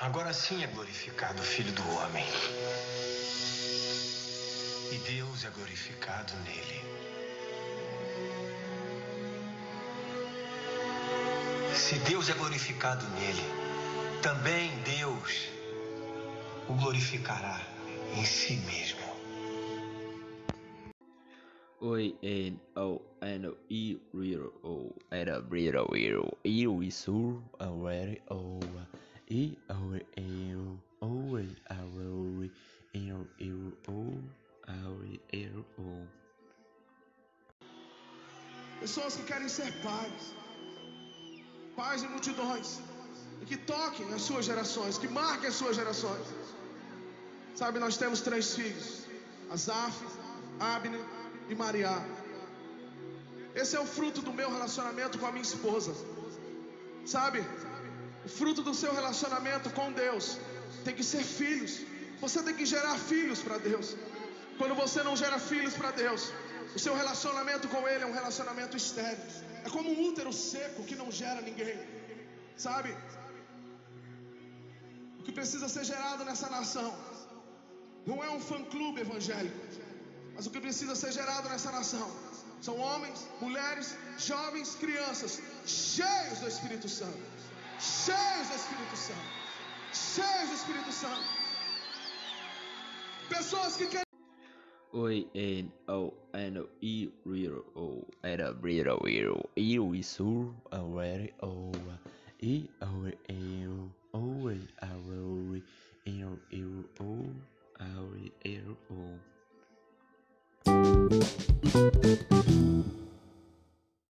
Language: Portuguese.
Agora sim é glorificado o Filho do Homem. E Deus é glorificado nele. Se Deus é glorificado nele, também Deus o glorificará em si mesmo. Oi, N, O, N, E, Real, O, Era, Real, Real, Eu, Isur, Aware, O, E, Aure, Eu, Owe, Aure, Eu, Eu, O, Aure, Eu. Pessoas que querem ser pais, pais de multidões, e que toquem as suas gerações, que marquem as suas gerações. Sabe, nós temos três filhos: Azaf, Abner e Mariá. Esse é o fruto do meu relacionamento com a minha esposa. Sabe? O fruto do seu relacionamento com Deus tem que ser filhos. Você tem que gerar filhos para Deus. Quando você não gera filhos para Deus, o seu relacionamento com Ele é um relacionamento estéril. É como um útero seco que não gera ninguém. Sabe? O que precisa ser gerado nessa nação não é um fã-clube evangélico, mas o que precisa ser gerado nessa nação são homens, mulheres, jovens, crianças, cheios do Espírito Santo, cheios do Espírito Santo, cheios do Espírito Santo. Pessoas que querem. Oi, N, O, N, E, Real, O, Era, Real, Real, Eu, Isur, Aware, O, E, Aure, Eu, Owe, Aure, Eu, Eu, O, Aure, Eu, O.